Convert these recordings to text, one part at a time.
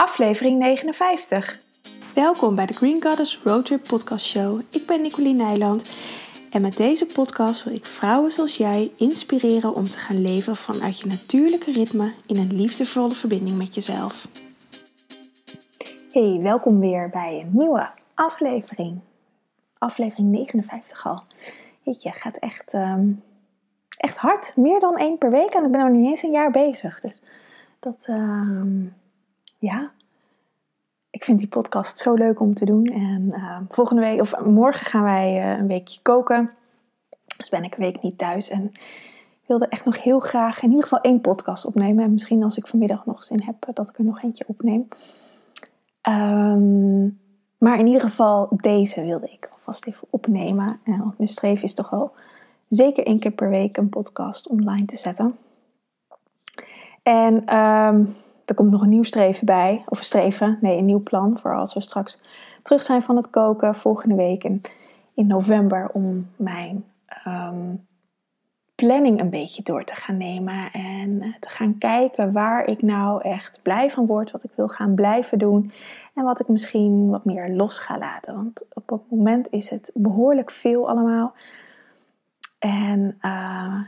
aflevering 59. Welkom bij de Green Goddess Roadtrip Podcast Show. Ik ben Nicoline Nijland en met deze podcast wil ik vrouwen zoals jij inspireren om te gaan leven vanuit je natuurlijke ritme in een liefdevolle verbinding met jezelf. Hey, welkom weer bij een nieuwe aflevering. Aflevering 59 al. Weet je, gaat echt, ehm, echt hard. Meer dan één per week en ik ben nog niet eens een jaar bezig. Dus dat, ehm, ja, ik vind die podcast zo leuk om te doen. En uh, volgende week, of morgen gaan wij uh, een weekje koken. Dus ben ik een week niet thuis. En ik wilde echt nog heel graag in ieder geval één podcast opnemen. En misschien als ik vanmiddag nog zin heb, dat ik er nog eentje opneem. Um, maar in ieder geval, deze wilde ik alvast even opnemen. En want mijn streven is toch wel zeker één keer per week een podcast online te zetten. En um, er komt nog een nieuw streven bij. Of een streven, nee, een nieuw plan. Voor als we straks terug zijn van het koken volgende week. En in november om mijn um, planning een beetje door te gaan nemen. En eh, te gaan kijken waar ik nou echt blij van word. Wat ik wil gaan blijven doen. En wat ik misschien wat meer los ga laten. Want op het moment is het behoorlijk veel allemaal. En uh,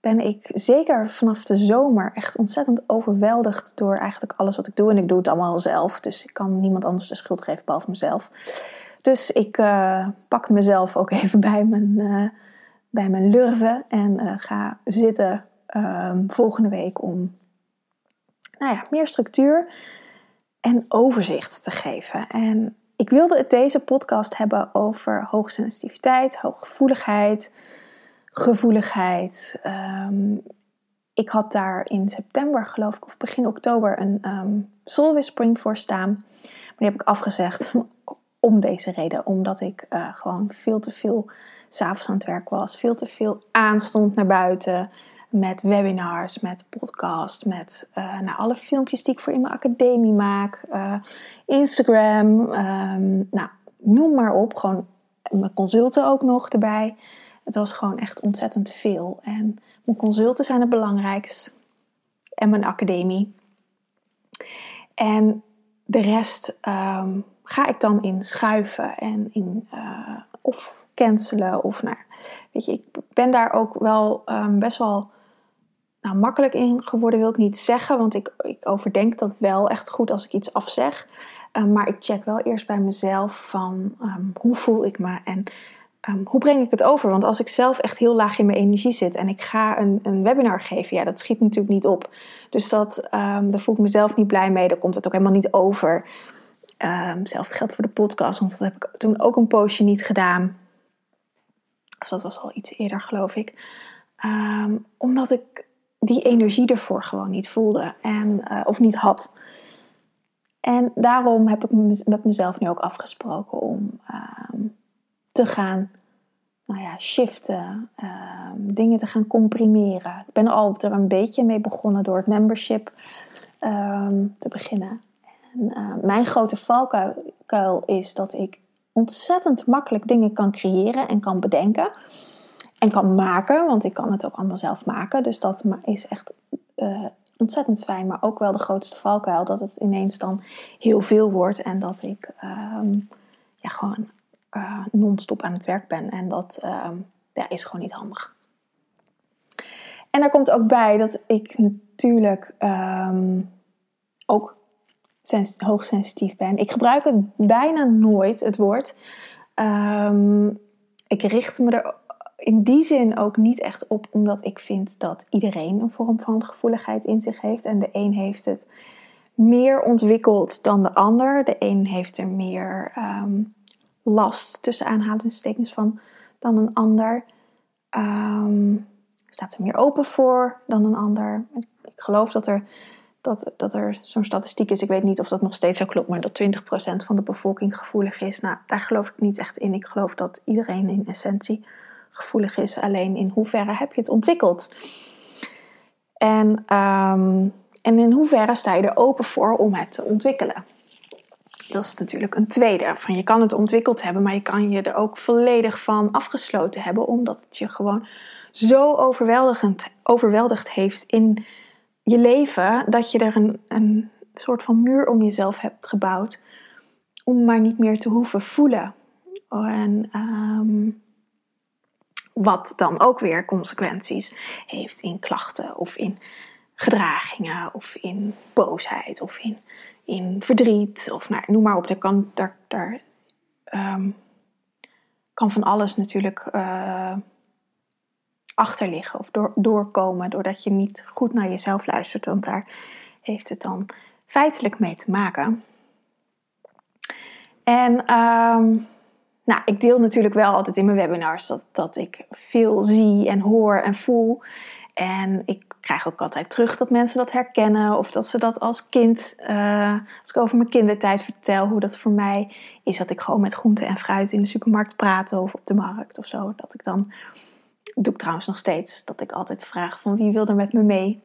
ben ik zeker vanaf de zomer echt ontzettend overweldigd door eigenlijk alles wat ik doe. En ik doe het allemaal zelf, dus ik kan niemand anders de schuld geven behalve mezelf. Dus ik uh, pak mezelf ook even bij mijn, uh, bij mijn lurven en uh, ga zitten ehm, volgende week om nou ja, meer structuur en overzicht te geven. En ik wilde het deze podcast hebben over hoogsensitiviteit, hooggevoeligheid gevoeligheid. Um, ik had daar in september, geloof ik, of begin oktober, een um, Soul Whispering voor staan. Maar die heb ik afgezegd om deze reden. Omdat ik uh, gewoon veel te veel s'avonds aan het werk was. Veel te veel aanstond naar buiten. Met webinars, met podcast, met uh, nou, alle filmpjes die ik voor in mijn academie maak. Uh, Instagram, um, nou, noem maar op. Gewoon mijn consulten ook nog erbij. Het was gewoon echt ontzettend veel. En mijn consulten zijn het belangrijkst. En mijn academie. En de rest um, ga ik dan in schuiven en in uh, of cancelen. Of nou, weet je, ik ben daar ook wel um, best wel nou, makkelijk in geworden, wil ik niet zeggen. Want ik, ik overdenk dat wel echt goed als ik iets afzeg. Um, maar ik check wel eerst bij mezelf van hoe voel ik me en Um, hoe breng ik het over? Want als ik zelf echt heel laag in mijn energie zit en ik ga een, een webinar geven, ja, dat schiet natuurlijk niet op. Dus dat, um, daar voel ik mezelf niet blij mee. Daar komt het ook helemaal niet over. Um, hetzelfde geldt voor de podcast, want dat heb ik toen ook een poosje niet gedaan. Of dat was al iets eerder, geloof ik. omdat ik die energie ervoor gewoon niet voelde en, uh, of niet had. En daarom heb ik met mezelf nu ook afgesproken om te gaan nou ja, shiften, uh, dingen te gaan comprimeren. Ik ben al er een beetje mee begonnen door het membership uh, te beginnen. En, uh, mijn grote valkuil is dat ik ontzettend makkelijk dingen kan creëren en kan bedenken. En kan maken, want ik kan het ook allemaal zelf maken. Dus dat is echt eh, ontzettend fijn. Maar ook wel de grootste valkuil dat het ineens dan heel veel wordt. En dat ik ehm, ja, gewoon uh, non-stop aan het werk ben. En dat uh, ja, is gewoon niet handig. En daar komt ook bij dat ik natuurlijk um, ook hoogsensitief ben. Ik gebruik het bijna nooit, het woord. Um, ik richt me er in die zin ook niet echt op, omdat ik vind dat iedereen een vorm van gevoeligheid in zich heeft. En de een heeft het meer ontwikkeld dan de ander. De een heeft er meer last tussen aanhalingstekens van dan een ander. Um, staat er meer open voor dan een ander. Ik geloof dat er, dat, dat er zo'n statistiek is. Ik weet niet of dat nog steeds zo klopt, maar dat 20% van de bevolking gevoelig is. Nou, daar geloof ik niet echt in. Ik geloof dat iedereen in essentie gevoelig is. Alleen in hoeverre heb je het ontwikkeld? En, um, en in hoeverre sta je er open voor om het te ontwikkelen? Dat is natuurlijk een tweede. Van je kan het ontwikkeld hebben, maar je kan je er ook volledig van afgesloten hebben, omdat het je gewoon zo overweldigend, overweldigd heeft in je leven dat je er een, een soort van muur om jezelf hebt gebouwd. Om maar niet meer te hoeven voelen. En ehm, wat dan ook weer consequenties heeft in klachten of in gedragingen of in boosheid of in, in verdriet of nou, noem maar op. Daar kan, daar, daar, um, kan van alles natuurlijk uh, achter liggen of door, doorkomen doordat je niet goed naar jezelf luistert. Want daar heeft het dan feitelijk mee te maken. En um, nou, ik deel natuurlijk wel altijd in mijn webinars dat, dat ik veel zie en hoor en voel. En ik krijg ook altijd terug dat mensen dat herkennen of dat ze dat als kind, uh, als ik over mijn kindertijd vertel, hoe dat voor mij is dat ik gewoon met groente en fruit in de supermarkt praat of op de markt of zo. Dat ik dan, doe ik trouwens nog steeds, dat ik altijd vraag van wie wil er met me mee?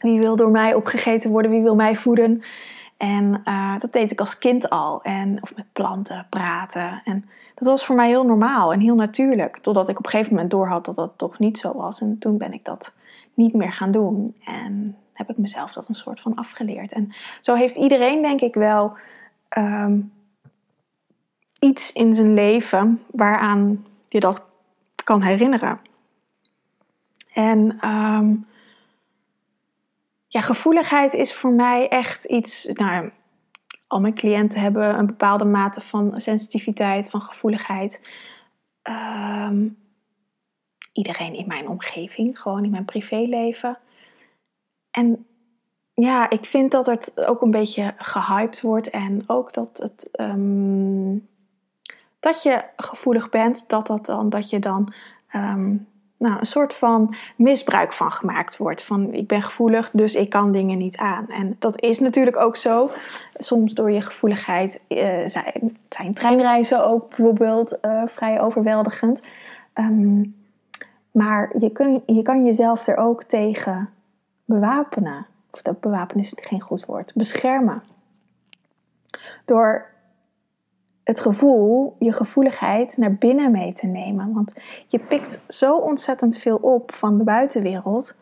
Wie wil door mij opgegeten worden? Wie wil mij voeden? En uh, dat deed ik als kind al. En, of met planten praten. En dat was voor mij heel normaal en heel natuurlijk. Totdat ik op een gegeven moment doorhad dat dat toch niet zo was. En toen ben ik dat niet meer gaan doen. En heb ik mezelf dat een soort van afgeleerd. En zo heeft iedereen, denk ik wel, um, iets in zijn leven waaraan je dat kan herinneren. En um, ja, gevoeligheid is voor mij echt iets. Nou, al mijn cliënten hebben een bepaalde mate van sensitiviteit, van gevoeligheid. Um, iedereen in mijn omgeving, gewoon in mijn privéleven. En ja, ik vind dat het ook een beetje gehyped wordt en ook dat het. Um, dat je gevoelig bent, dat, dat, dan, dat je dan um, nou, een soort van misbruik van gemaakt wordt. Van ik ben gevoelig, dus ik kan dingen niet aan. En dat is natuurlijk ook zo. Soms door je gevoeligheid uh, zijn, treinreizen ook bijvoorbeeld uh, vrij overweldigend. Um, maar je, kun, je kan jezelf er ook tegen bewapenen. Of dat bewapenen is geen goed woord. Beschermen. Door het gevoel, je gevoeligheid naar binnen mee te nemen. Want je pikt zo ontzettend veel op van de buitenwereld,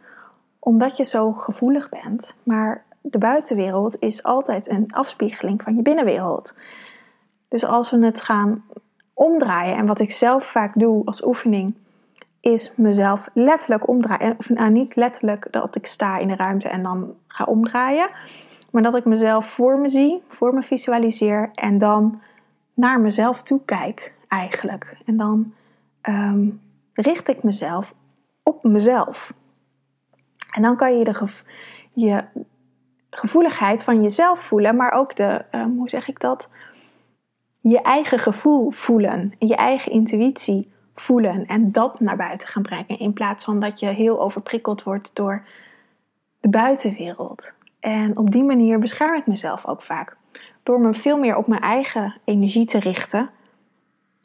omdat je zo gevoelig bent. Maar de buitenwereld is altijd een afspiegeling van je binnenwereld. Dus als we het gaan omdraaien, en wat ik zelf vaak doe als oefening, is mezelf letterlijk omdraaien. Of nou, niet letterlijk dat ik sta in de ruimte en dan ga omdraaien, maar dat ik mezelf voor me zie, voor me visualiseer en dan naar mezelf toe kijk eigenlijk. En dan ehm, richt ik mezelf op mezelf. En dan kan je de je gevoeligheid van jezelf voelen, maar ook de, um, hoe zeg ik dat? Je eigen gevoel voelen, je eigen intuïtie voelen en dat naar buiten gaan brengen. In plaats van dat je heel overprikkeld wordt door de buitenwereld. En op die manier bescherm ik mezelf ook vaak door me veel meer op mijn eigen energie te richten.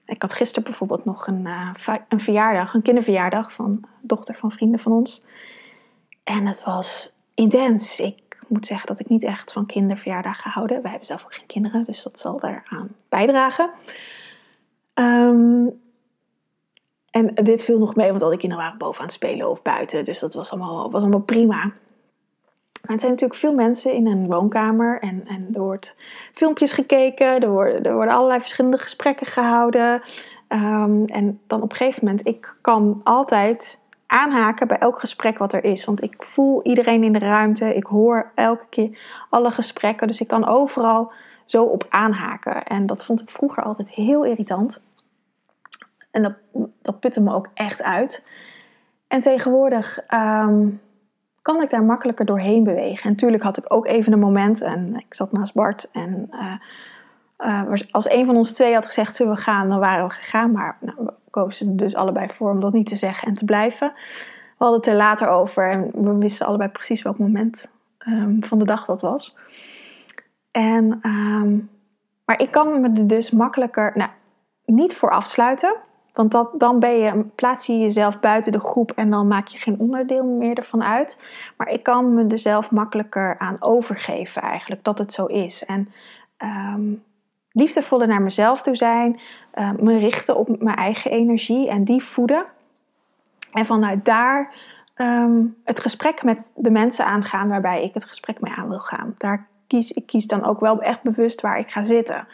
Ik had gisteren bijvoorbeeld nog een, uh, een verjaardag, een kinderverjaardag van een dochter van vrienden van ons. En het was intens. Ik moet zeggen dat ik niet echt van kinderverjaardagen houden. Wij hebben zelf ook geen kinderen, dus dat zal daaraan bijdragen. Um, en dit viel nog mee, want al die kinderen waren boven aan het spelen of buiten. Dus dat was allemaal, was allemaal prima. Maar het zijn natuurlijk veel mensen in een woonkamer en, en er wordt filmpjes gekeken, er worden, er worden allerlei verschillende gesprekken gehouden. Um, en dan op een gegeven moment, ik kan altijd aanhaken bij elk gesprek wat er is. Want ik voel iedereen in de ruimte, ik hoor elke keer alle gesprekken, dus ik kan overal zo op aanhaken. En dat vond ik vroeger altijd heel irritant. En dat, putte me ook echt uit. En tegenwoordig um, kan ik daar makkelijker doorheen bewegen. En natuurlijk had ik ook even een moment en ik zat naast Bart en uh, uh, als een van ons twee had gezegd zullen we gaan, dan waren we gegaan. Maar nou, we kozen er dus allebei voor om dat niet te zeggen en te blijven. We hadden het er later over en we wisten allebei precies welk moment um, van de dag dat was. En, um, maar ik kan me er dus makkelijker, nou, niet voor afsluiten. Want dan ben je, plaats je jezelf buiten de groep en dan maak je geen onderdeel meer ervan uit. Maar ik kan me er zelf makkelijker aan overgeven eigenlijk, dat het zo is. En um, liefdevoller naar mezelf toe zijn, uh, me richten op mijn eigen energie en die voeden. En vanuit daar ehm, het gesprek met de mensen aangaan waarbij ik het gesprek mee aan wil gaan. Daar kies, ik kies dan ook wel echt bewust waar ik ga zitten.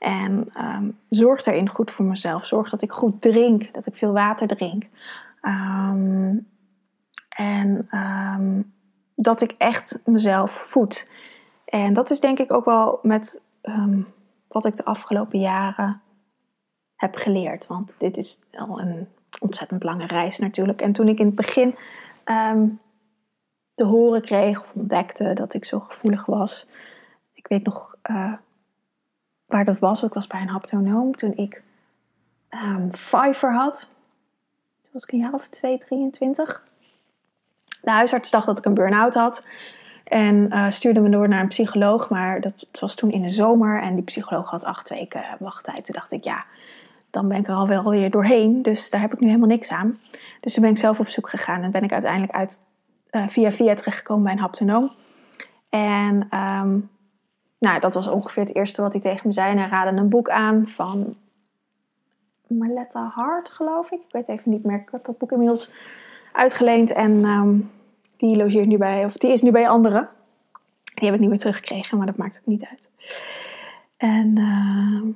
En um, zorg daarin goed voor mezelf. Zorg dat ik goed drink, dat ik veel water drink. Ehm, en dat ik echt mezelf voed. En dat is denk ik ook wel met wat ik de afgelopen jaren heb geleerd. Want dit is al een ontzettend lange reis natuurlijk. En toen ik in het begin te horen kreeg of ontdekte dat ik zo gevoelig was. Ik weet nog uh, waar dat was. Ik was bij een haptonoom toen ik um, had. Toen was ik een jaar of 2, 23. De huisarts dacht dat ik een burn-out had. En uh, stuurde me door naar een psycholoog. Maar dat was toen in de zomer. En die psycholoog had acht weken wachttijd. Toen dacht ik, ja, dan ben ik er al wel weer doorheen. Dus daar heb ik nu helemaal niks aan. Dus toen ben ik zelf op zoek gegaan en ben ik uiteindelijk uit, uh, via via terechtgekomen bij een haptonoom. En um, nou, dat was ongeveer het eerste wat hij tegen me zei. En hij raadde een boek aan van Marletta Hart, geloof ik. Ik weet even niet meer. Ik heb dat boek inmiddels uitgeleend en um, die logeert nu bij, of die is nu bij anderen. Die heb ik niet meer teruggekregen, maar dat maakt ook niet uit. En uh,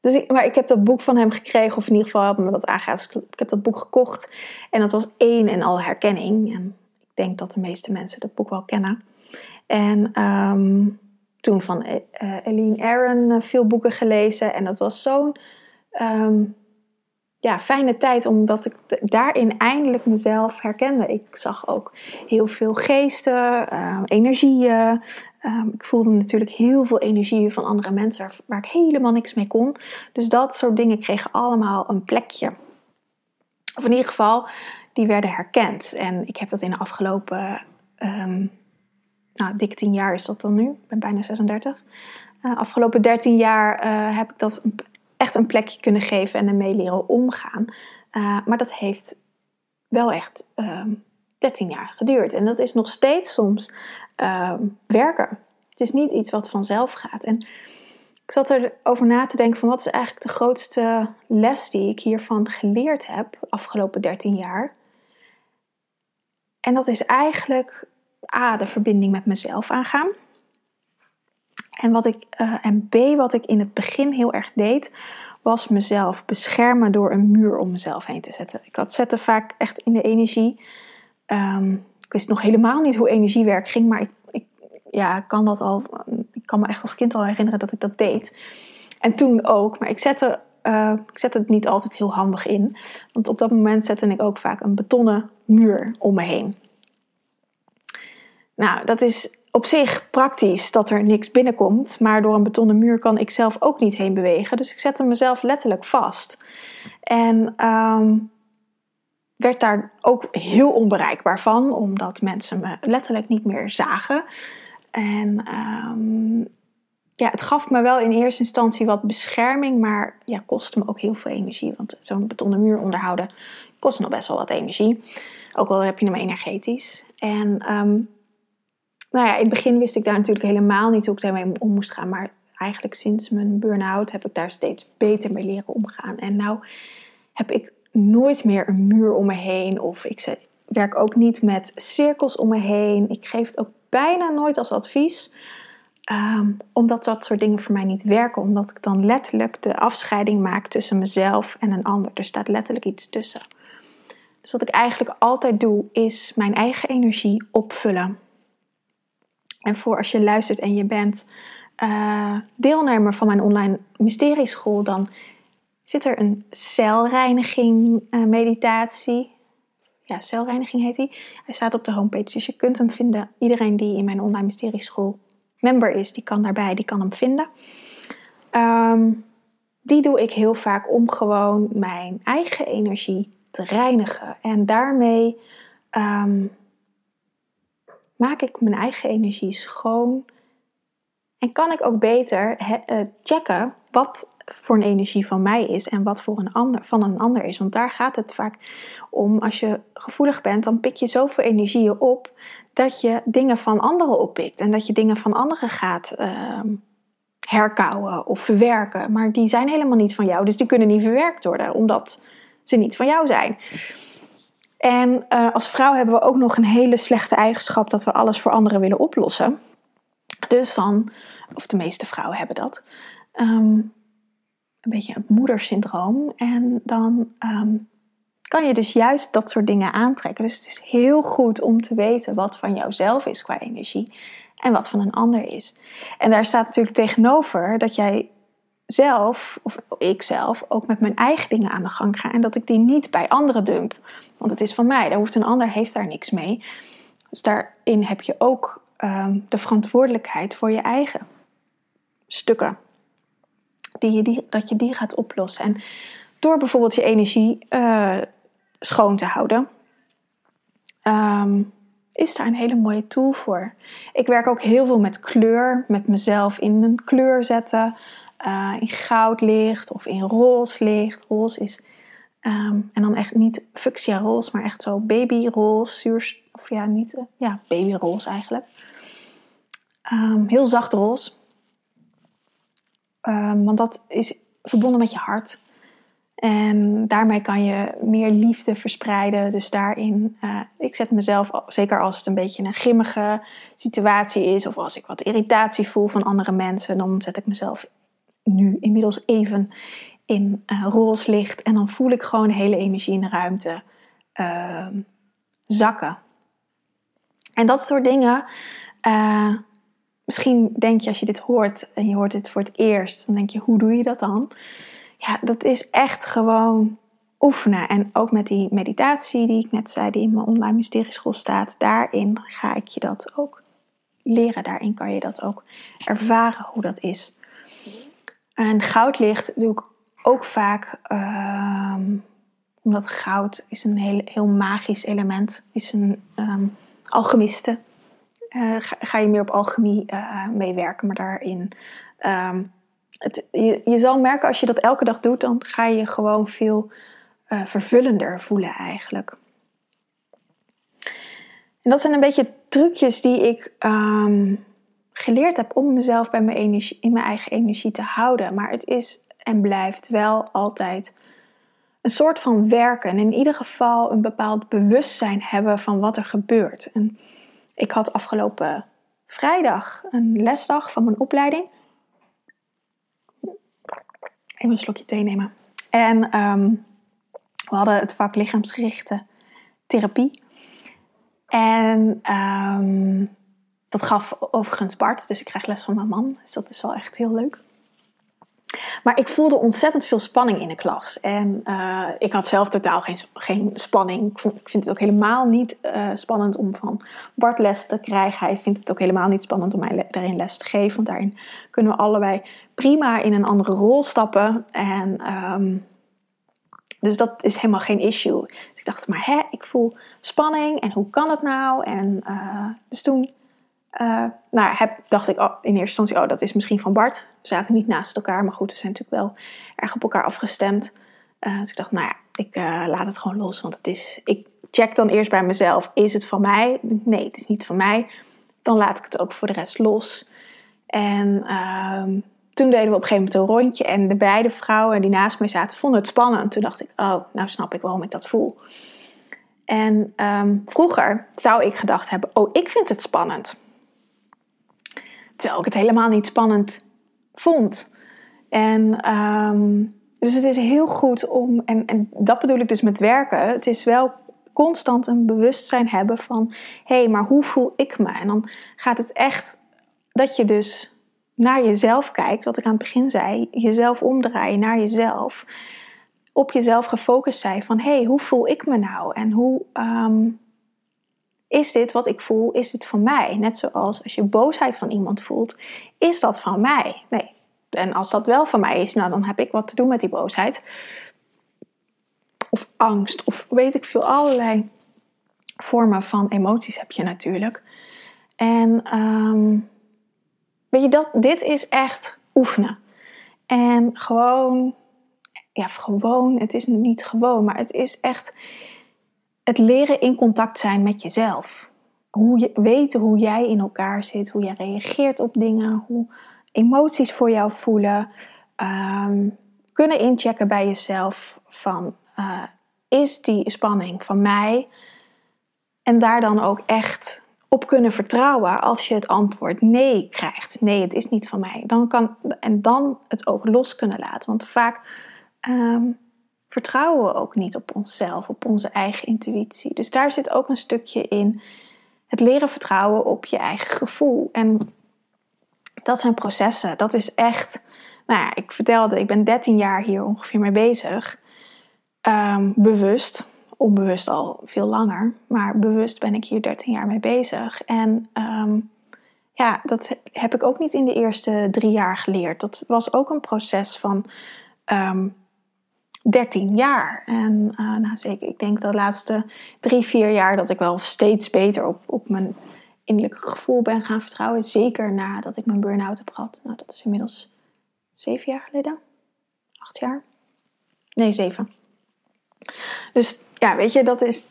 dus maar ik heb dat boek van hem gekregen, of in ieder geval hebben me dat aangehaald. Dus ik heb dat boek gekocht en dat was één en al herkenning. En ik denk dat de meeste mensen dat boek wel kennen. En um, toen van uh, Eline Aaron uh, veel boeken gelezen. En dat was zo'n um, ja, fijne tijd, omdat ik daarin eindelijk mezelf herkende. Ik zag ook heel veel geesten, uh, energieën. Uh, ik voelde natuurlijk heel veel energieën van andere mensen waar ik helemaal niks mee kon. Dus dat soort dingen kregen allemaal een plekje. Of in ieder geval, die werden herkend. En ik heb dat in de afgelopen, um, nou, dik tien jaar is dat dan nu. Ik ben bijna 36. Uh, afgelopen 13 jaar uh, heb ik dat echt een plekje kunnen geven en ermee leren omgaan. Uh, maar dat heeft wel echt uh, ehm, 13 jaar geduurd. En dat is nog steeds soms uh, werken. Het is niet iets wat vanzelf gaat. En ik zat erover na te denken van wat is eigenlijk de grootste les die ik hiervan geleerd heb afgelopen 13 jaar. En dat is eigenlijk A, de verbinding met mezelf aangaan. En, wat ik, uh, en B, wat ik in het begin heel erg deed, was mezelf beschermen door een muur om mezelf heen te zetten. Ik had zette vaak echt in de energie. Um, ik wist nog helemaal niet hoe energiewerk ging, maar ik, ik, ja, kan dat al. Ik kan me echt als kind al herinneren dat ik dat deed. En toen ook, maar ik zette, uh, ik zette het niet altijd heel handig in. Want op dat moment zette ik ook vaak een betonnen muur om me heen. Nou, dat is op zich praktisch dat er niks binnenkomt, maar door een betonnen muur kan ik zelf ook niet heen bewegen. Dus ik zette mezelf letterlijk vast. En um, werd daar ook heel onbereikbaar van, omdat mensen me letterlijk niet meer zagen. En um, ja, het gaf me wel in eerste instantie wat bescherming, maar ja, kostte me ook heel veel energie. Want zo'n betonnen muur onderhouden kost nog best wel wat energie. Ook al heb je hem energetisch. En um, nou ja, in het begin wist ik daar natuurlijk helemaal niet hoe ik daarmee om moest gaan. Maar eigenlijk sinds mijn burn-out heb ik daar steeds beter mee leren omgaan. En nou heb ik nooit meer een muur om me heen. Of ik werk ook niet met cirkels om me heen. Ik geef het ook bijna nooit als advies. Um, omdat dat soort dingen voor mij niet werken. Omdat ik dan letterlijk de afscheiding maak tussen mezelf en een ander. Er staat letterlijk iets tussen. Dus wat ik eigenlijk altijd doe, is mijn eigen energie opvullen. En voor als je luistert en je bent uh, deelnemer van mijn online mysterieschool, dan zit er een celreiniging uh, meditatie. Ja, celreiniging heet hij. Hij staat op de homepage, dus je kunt hem vinden. Iedereen die in mijn online mysterieschool member is, die kan daarbij, die kan hem vinden. Um, die doe ik heel vaak om gewoon mijn eigen energie te reinigen. En daarmee um, maak ik mijn eigen energie schoon en kan ik ook beter eh, checken wat voor een energie van mij is en wat voor een ander, van een ander is. Want daar gaat het vaak om. Als je gevoelig bent, dan pik je zoveel energieën op dat je dingen van anderen oppikt. En dat je dingen van anderen gaat uh, herkauwen of verwerken. Maar die zijn helemaal niet van jou, dus die kunnen niet verwerkt worden, omdat ze niet van jou zijn. En uh, als vrouw hebben we ook nog een hele slechte eigenschap dat we alles voor anderen willen oplossen. Dus dan, of de meeste vrouwen hebben dat, um, een beetje het moedersyndroom. En dan um, kan je dus juist dat soort dingen aantrekken. Dus het is heel goed om te weten wat van jouzelf is qua energie en wat van een ander is. En daar staat natuurlijk tegenover dat jij zelf, of ik zelf, ook met mijn eigen dingen aan de gang ga. En dat ik die niet bij anderen dump. Want het is van mij. Daar hoeft een ander heeft daar niks mee. Dus daarin heb je ook um, de verantwoordelijkheid voor je eigen stukken. Die je die, dat je die gaat oplossen. En door bijvoorbeeld je energie uh, schoon te houden, um, is daar een hele mooie tool voor. Ik werk ook heel veel met kleur, met mezelf in een kleur zetten, uh, in goudlicht of in roze licht. Roze is, um, en dan echt niet fuchsia roze, maar echt zo babyroze, zuur, of ja, niet, uh, ja, babyroze eigenlijk. Um, heel zacht roze. Um, want dat is verbonden met je hart. En daarmee kan je meer liefde verspreiden. Dus daarin, uh, ik zet mezelf, zeker als het een beetje een grimmige situatie is, of als ik wat irritatie voel van andere mensen, dan zet ik mezelf nu inmiddels even in uh, roze licht. En dan voel ik gewoon hele energie in de ruimte uh, zakken. En dat soort dingen. Uh, misschien denk je als je dit hoort en je hoort dit voor het eerst, dan denk je, hoe doe je dat dan? ja, dat is echt gewoon oefenen. En ook met die meditatie die ik net zei, die in mijn online mysterieschool staat, daarin ga ik je dat ook leren. Daarin kan je dat ook ervaren hoe dat is. En goudlicht doe ik ook vaak, uh, omdat goud is een heel, heel magisch element, is een um, alchemiste. Uh, ga, je meer op alchemie uh, meewerken, maar daarin um, het, je, zal merken als je dat elke dag doet, dan ga je gewoon veel uh, vervullender voelen eigenlijk. En dat zijn een beetje trucjes die ik geleerd heb om mezelf bij mijn energie, in mijn eigen energie te houden. Maar het is en blijft wel altijd een soort van werken. En in ieder geval een bepaald bewustzijn hebben van wat er gebeurt. En ik had afgelopen vrijdag een lesdag van mijn opleiding. Even een slokje thee nemen. En um, we hadden het vak lichaamsgerichte therapie. En um, dat gaf overigens Bart, dus ik krijg les van mijn man. Dus dat is wel echt heel leuk. Maar ik voelde ontzettend veel spanning in de klas. En uh, ik had zelf totaal geen, geen spanning. Ik, ik, vind het ook helemaal niet uh, spannend om van Bart les te krijgen. Hij vindt het ook helemaal niet spannend om mij daarin les te geven. Want daarin kunnen we allebei prima in een andere rol stappen. En um, dus dat is helemaal geen issue. Dus ik dacht, maar hè, ik voel spanning en hoe kan het nou? En uh, dus toen uh, nou, heb, dacht ik in eerste instantie, oh, dat is misschien van Bart. We zaten niet naast elkaar, maar goed, we zijn natuurlijk wel erg op elkaar afgestemd. Uh, dus ik dacht, nou ja, ik uh, laat het gewoon los, want het is, ik check dan eerst bij mezelf, is het van mij? Nee, het is niet van mij. Dan laat ik het ook voor de rest los. En ehm, toen deden we op een gegeven moment een rondje en de beide vrouwen die naast mij zaten vonden het spannend. Toen dacht ik, oh, nou snap ik waarom ik dat voel. En um, vroeger zou ik gedacht hebben, oh, ik vind het spannend. Terwijl ik het helemaal niet spannend vond. En um, dus het is heel goed om, en, en dat bedoel ik dus met werken, het is wel constant een bewustzijn hebben van, hé, hey, maar hoe voel ik me? En dan gaat het echt dat je dus naar jezelf kijkt, wat ik aan het begin zei, jezelf omdraaien naar jezelf, op jezelf gefocust zijn van, hé, hey, hoe voel ik me nou? En hoe, um, is dit wat ik voel? Is dit van mij? Net zoals als je boosheid van iemand voelt, is dat van mij? Nee. En als dat wel van mij is, nou dan heb ik wat te doen met die boosheid. Of angst, of weet ik veel, allerlei vormen van emoties heb je natuurlijk. En um, weet je, dat, dit is echt oefenen. En gewoon, ja, gewoon, het is niet gewoon, maar het is echt het leren in contact zijn met jezelf. Hoe je, weten hoe jij in elkaar zit, hoe jij reageert op dingen, hoe emoties voor jou voelen. Um, kunnen inchecken bij jezelf van uh, is die spanning van mij? En daar dan ook echt op kunnen vertrouwen als je het antwoord nee krijgt. Nee, het is niet van mij. Dan kan, en dan het ook los kunnen laten. Want vaak ehm, vertrouwen we ook niet op onszelf, op onze eigen intuïtie. Dus daar zit ook een stukje in het leren vertrouwen op je eigen gevoel. En dat zijn processen. Dat is echt. Nou ja, ik vertelde, ik ben 13 jaar hier ongeveer mee bezig. Um, bewust onbewust al veel langer. Maar bewust ben ik hier 13 jaar mee bezig. En um, ja, dat heb ik ook niet in de eerste drie jaar geleerd. Dat was ook een proces van ehm, 13 jaar. En uh, nou, zeker, ik denk de laatste drie, vier jaar dat ik wel steeds beter op, op mijn innerlijke gevoel ben gaan vertrouwen. Zeker nadat ik mijn burn-out heb gehad. Nou, dat is inmiddels zeven jaar geleden. Acht jaar. Nee, zeven. Dus ja, weet je, dat is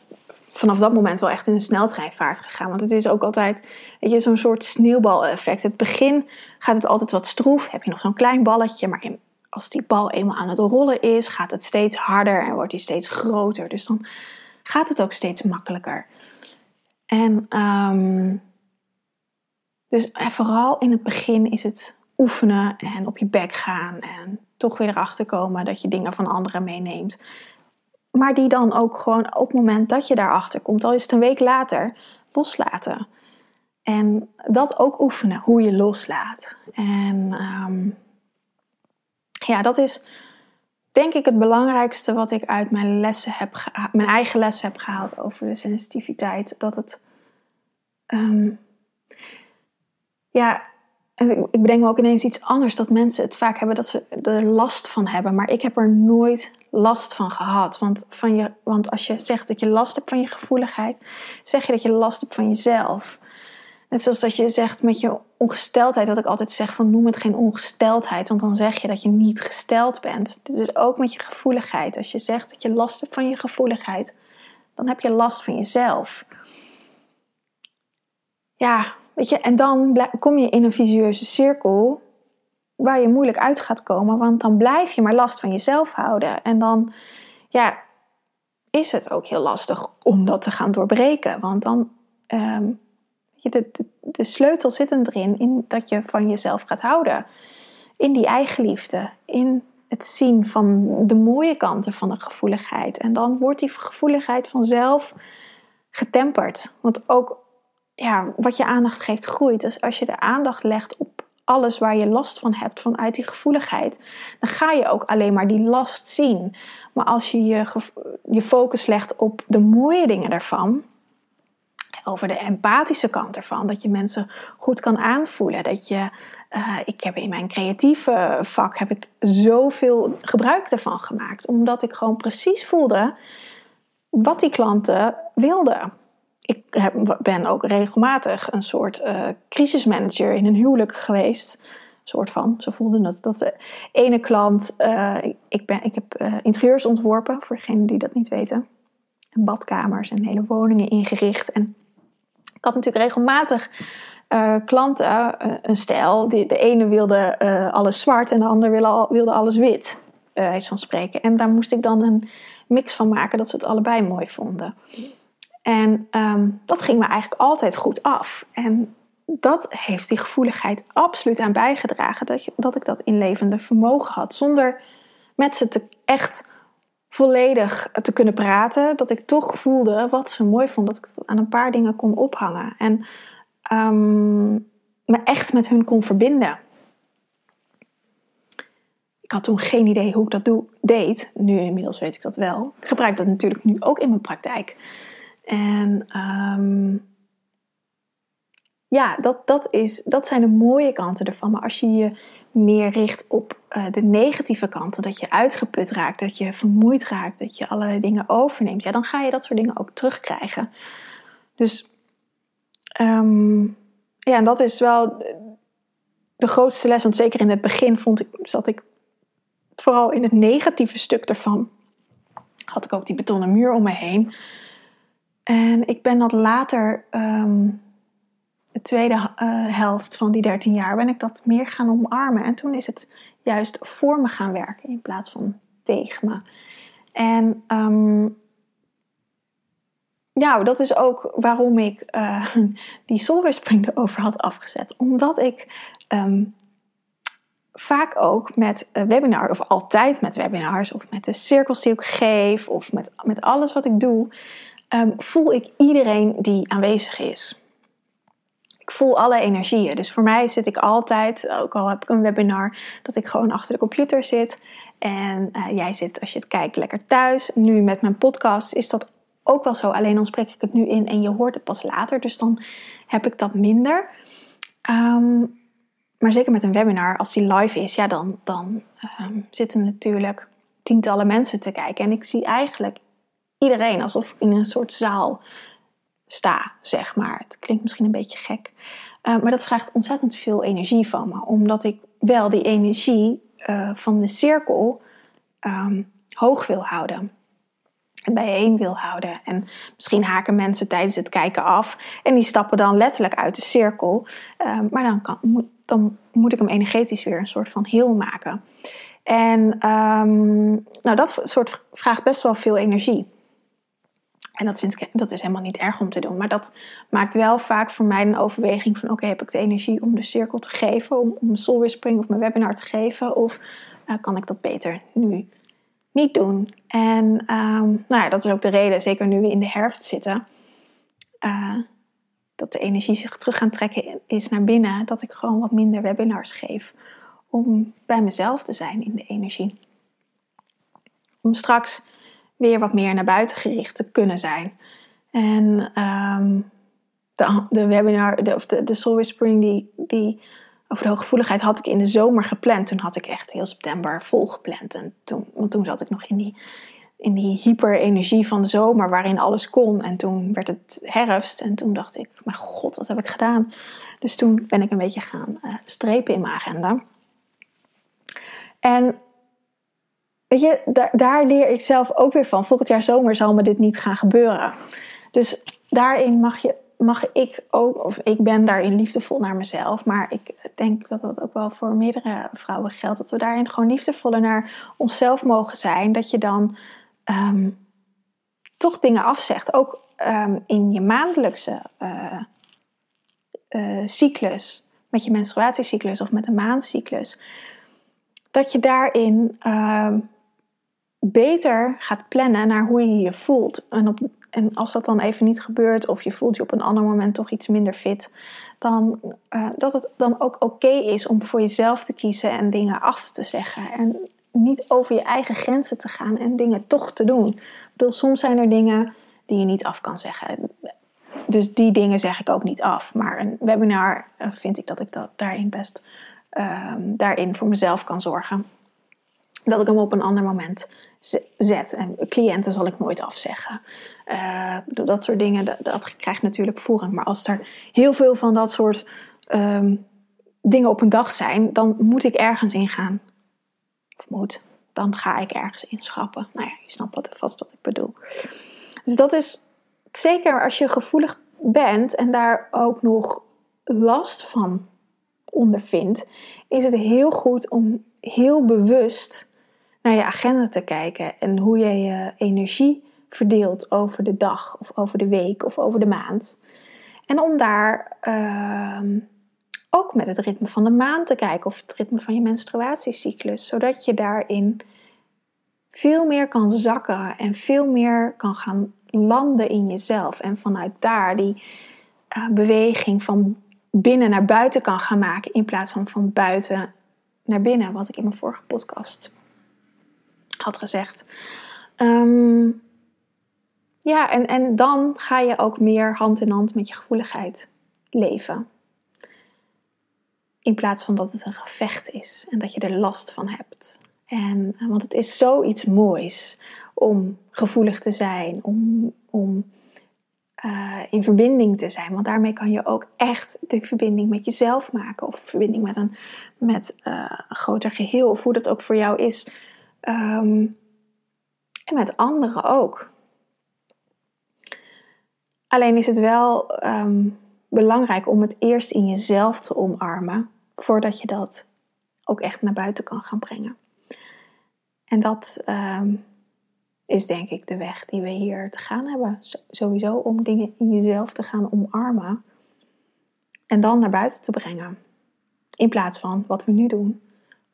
vanaf dat moment wel echt in een sneltreinvaart gegaan. Want het is ook altijd, weet je, zo'n soort sneeuwbaleffect. Het begin gaat het altijd wat stroef. Heb je nog zo'n klein balletje, maar als die bal eenmaal aan het rollen is, gaat het steeds harder en wordt die steeds groter. Dus dan gaat het ook steeds makkelijker. En um, dus vooral in het begin is het oefenen en op je bek gaan en toch weer erachter komen dat je dingen van anderen meeneemt. Maar die dan ook gewoon op het moment dat je daarachter komt, al is het een week later, loslaten. En dat ook oefenen, hoe je loslaat. En um, ja, dat is denk ik het belangrijkste wat ik uit mijn lessen heb, mijn eigen lessen heb gehaald over de sensitiviteit. Dat het, um, ja, ik bedenk me ook ineens iets anders. Dat mensen het vaak hebben dat ze er last van hebben. Maar ik heb er nooit last van gehad. Want, van je, want als je zegt dat je last hebt van je gevoeligheid, zeg je dat je last hebt van jezelf. Net zoals dat je zegt met je ongesteldheid, wat ik altijd zeg van noem het geen ongesteldheid, want dan zeg je dat je niet gesteld bent. Dit is ook met je gevoeligheid. Als je zegt dat je last hebt van je gevoeligheid, dan heb je last van jezelf. Ja, weet je, en dan kom je in een visueuze cirkel waar je moeilijk uit gaat komen, want dan blijf je maar last van jezelf houden. En dan, ja, is het ook heel lastig om dat te gaan doorbreken, want dan, je, de, de, sleutel zit erin in dat je van jezelf gaat houden. In die eigenliefde, in het zien van de mooie kanten van de gevoeligheid. En dan wordt die gevoeligheid vanzelf getemperd. Want ook ja, wat je aandacht geeft groeit. Dus als je de aandacht legt op alles waar je last van hebt vanuit die gevoeligheid, dan ga je ook alleen maar die last zien. Maar als je je, je focus legt op de mooie dingen daarvan, over de empathische kant ervan, dat je mensen goed kan aanvoelen, dat je, uh, ik heb in mijn creatieve vak heb ik zoveel gebruik ervan gemaakt, omdat ik gewoon precies voelde wat die klanten wilden ik ben ook regelmatig een soort uh, crisismanager in een huwelijk geweest. Soort van, zo voelde het. Dat de ene klant, ik, ben, ik heb interieurs ontworpen, voor degenen die dat niet weten. En badkamers en hele woningen ingericht. En ik had natuurlijk regelmatig klanten, een stijl. Die, de ene wilde alles zwart en de ander wilde, wilde alles wit. Spreken. En daar moest ik dan een mix van maken dat ze het allebei mooi vonden. En ehm, dat ging me eigenlijk altijd goed af. En dat heeft die gevoeligheid absoluut aan bijgedragen. Dat, dat ik dat inlevende vermogen had. Zonder met ze te echt volledig te kunnen praten. Dat ik toch voelde wat ze mooi vond. Dat ik aan een paar dingen kon ophangen. En um, me echt met hun kon verbinden. Ik had toen geen idee hoe ik dat doe, deed. Nu inmiddels weet ik dat wel. Ik gebruik dat natuurlijk nu ook in mijn praktijk. En um, ja, dat, dat, is, dat zijn de mooie kanten ervan. Maar als je je meer richt op uh, de negatieve kanten, dat je uitgeput raakt, dat je vermoeid raakt, dat je allerlei dingen overneemt, ja, dan ga je dat soort dingen ook terugkrijgen. Dus um, ja, en dat is wel de grootste les. Want zeker in het begin vond ik, zat ik vooral in het negatieve stuk ervan. Had ik ook die betonnen muur om me heen. En ik ben dat later, um, de tweede uh, helft van die 13 jaar, ben ik dat meer gaan omarmen. En toen is het juist voor me gaan werken in plaats van tegen me. En um, ja, dat is ook waarom ik uh, die Soulwespring erover had afgezet. Omdat ik ehm, vaak ook met webinars, of altijd met webinars, of met de cirkels die ik geef, of met, met alles wat ik doe, um, voel ik iedereen die aanwezig is. Ik voel alle energieën. Dus voor mij zit ik altijd, ook al heb ik een webinar, dat ik gewoon achter de computer zit. En uh, jij zit, als je het kijkt, lekker thuis. Nu met mijn podcast is dat ook wel zo. Alleen dan spreek ik het nu in en je hoort het pas later. Dus dan heb ik dat minder. Um, maar zeker met een webinar, als die live is, ja, dan, dan um, zitten natuurlijk tientallen mensen te kijken. En ik zie eigenlijk iedereen alsof ik in een soort zaal sta, zeg maar. Het klinkt misschien een beetje gek. Uh, maar dat vraagt ontzettend veel energie van me. Omdat ik wel die energie uh, van de cirkel um, hoog wil houden en bijeen wil houden. En misschien haken mensen tijdens het kijken af en die stappen dan letterlijk uit de cirkel. Um, maar dan, kan, dan moet ik hem energetisch weer een soort van heel maken. En um, nou, dat soort vraagt best wel veel energie. En dat, vind ik, dat is helemaal niet erg om te doen. Maar dat maakt wel vaak voor mij een overweging van... oké, heb ik de energie om de cirkel te geven... om, om een soul of mijn webinar te geven... of uh, kan ik dat beter nu niet doen. En um, nou ja, dat is ook de reden, zeker nu we in de herfst zitten, uh, dat de energie zich terug gaan trekken is naar binnen, dat ik gewoon wat minder webinars geef. Om bij mezelf te zijn in de energie. Om straks weer wat meer naar buiten gericht te kunnen zijn. En um, de, de webinar, de, of de, de Soul Whispering, die, die over de hooggevoeligheid had ik in de zomer gepland. Toen had ik echt heel september vol gepland. En toen, want toen zat ik nog in die, in die hyper-energie van de zomer waarin alles kon. En toen werd het herfst en toen dacht ik, mijn god, wat heb ik gedaan? Dus toen ben ik een beetje gaan uh, strepen in mijn agenda. En weet je, daar, daar leer ik zelf ook weer van. Volgend jaar zomer zal me dit niet gaan gebeuren. Dus daarin mag je mag ik ook, of ik ben daarin liefdevol naar mezelf, maar ik denk dat dat ook wel voor meerdere vrouwen geldt, dat we daarin gewoon liefdevoller naar onszelf mogen zijn. Dat je dan um, toch dingen afzegt, ook um, in je maandelijkse uh, uh, cyclus, met je menstruatiecyclus of met een maandcyclus. Dat je daarin uh, beter gaat plannen naar hoe je je voelt. En op en als dat dan even niet gebeurt, of je voelt je op een ander moment toch iets minder fit, dan uh, dat het dan ook oké is om voor jezelf te kiezen en dingen af te zeggen. En niet over je eigen grenzen te gaan en dingen toch te doen. Ik bedoel, soms zijn er dingen die je niet af kan zeggen. Dus die dingen zeg ik ook niet af. Maar een webinar uh, vind ik dat ik dat daarin best uh, daarin voor mezelf kan zorgen. Dat ik hem op een ander moment zet. En cliënten zal ik nooit afzeggen. Uh, dat soort dingen, dat, dat, krijgt natuurlijk voering. Maar als er heel veel van dat soort um, dingen op een dag zijn, dan moet ik ergens in gaan. Of moet, dan ga ik ergens inschrappen. Nou ja, je snapt vast wat ik bedoel. Dus dat is zeker als je gevoelig bent en daar ook nog last van ondervindt, is het heel goed om heel bewust naar je agenda te kijken en hoe je je energie verdeelt over de dag of over de week of over de maand. En om daar uh, ook met het ritme van de maan te kijken of het ritme van je menstruatiecyclus, zodat je daarin veel meer kan zakken en veel meer kan gaan landen in jezelf en vanuit daar die uh, beweging van binnen naar buiten kan gaan maken in plaats van van buiten naar binnen, wat ik in mijn vorige podcast had gezegd. Um, ja, en, en dan ga je ook meer hand in hand met je gevoeligheid leven. In plaats van dat het een gevecht is en dat je er last van hebt. En, want het is zoiets moois om gevoelig te zijn, om, om uh, in verbinding te zijn. Want daarmee kan je ook echt de verbinding met jezelf maken. Of verbinding met een, met, een groter geheel. Of hoe dat ook voor jou is. Um, en met anderen ook. Alleen is het wel um, belangrijk om het eerst in jezelf te omarmen. Voordat je dat ook echt naar buiten kan gaan brengen. En dat um, is denk ik de weg die we hier te gaan hebben. Sowieso om dingen in jezelf te gaan omarmen. En dan naar buiten te brengen. In plaats van wat we nu doen.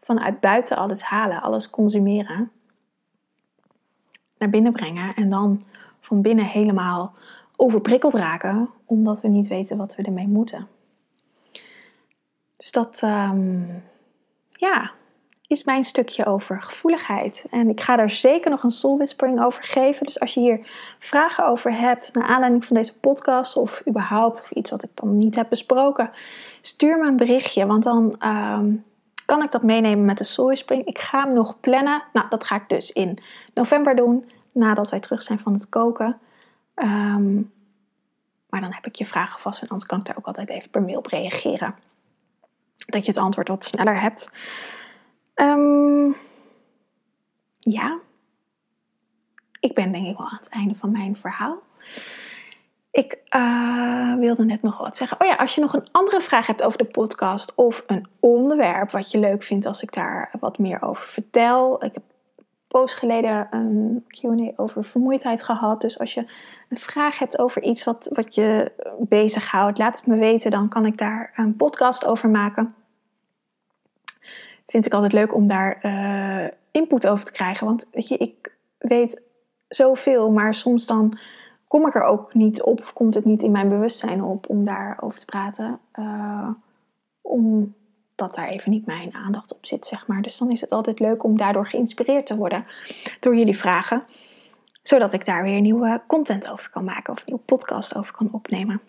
Vanuit buiten alles halen, alles consumeren. Naar binnen brengen en dan van binnen helemaal overprikkeld raken. Omdat we niet weten wat we ermee moeten. Dus dat, ehm, ja, is mijn stukje over gevoeligheid. En ik ga daar zeker nog een soul whispering over geven. Dus als je hier vragen over hebt, naar aanleiding van deze podcast of überhaupt of iets wat ik dan niet heb besproken, stuur me een berichtje, want dan ehm, kan ik dat meenemen met de soul whispering. Ik ga hem nog plannen. Nou, dat ga ik dus in november doen, nadat wij terug zijn van het koken. Ehm, maar dan heb ik je vragen vast en anders kan ik daar ook altijd even per mail op reageren. Dat je het antwoord wat sneller hebt. Um, ja, ik ben denk ik wel aan het einde van mijn verhaal. Ik uh, wilde net nog wat zeggen. Oh ja, als je nog een andere vraag hebt over de podcast of een onderwerp wat je leuk vindt als ik daar wat meer over vertel. Ik heb post geleden een QA over vermoeidheid gehad. Dus als je een vraag hebt over iets wat, wat je bezighoudt, laat het me weten. Dan kan ik daar een podcast over maken vind ik altijd leuk om daar uh, input over te krijgen. Want weet je, ik weet zoveel, maar soms dan kom ik er ook niet op of komt het niet in mijn bewustzijn op om daarover te praten. Uh, omdat daar even niet mijn aandacht op zit, zeg maar. Dus dan is het altijd leuk om daardoor geïnspireerd te worden door jullie vragen. Zodat ik daar weer nieuwe content over kan maken of een nieuwe podcast over kan opnemen.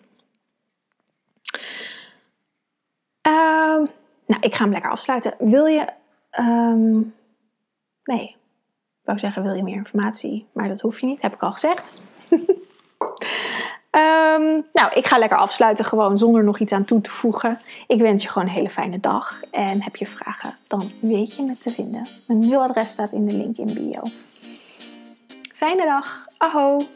Uh, nou, ik ga hem lekker afsluiten. Wil je. Um, nee, ik wou zeggen, wil je meer informatie? Maar dat hoef je niet, heb ik al gezegd. um, nou, ik ga lekker afsluiten, gewoon zonder nog iets aan toe te voegen. Ik wens je gewoon een hele fijne dag. En heb je vragen, dan weet je me te vinden. Mijn mailadres staat in de link in bio. Fijne dag. Aho.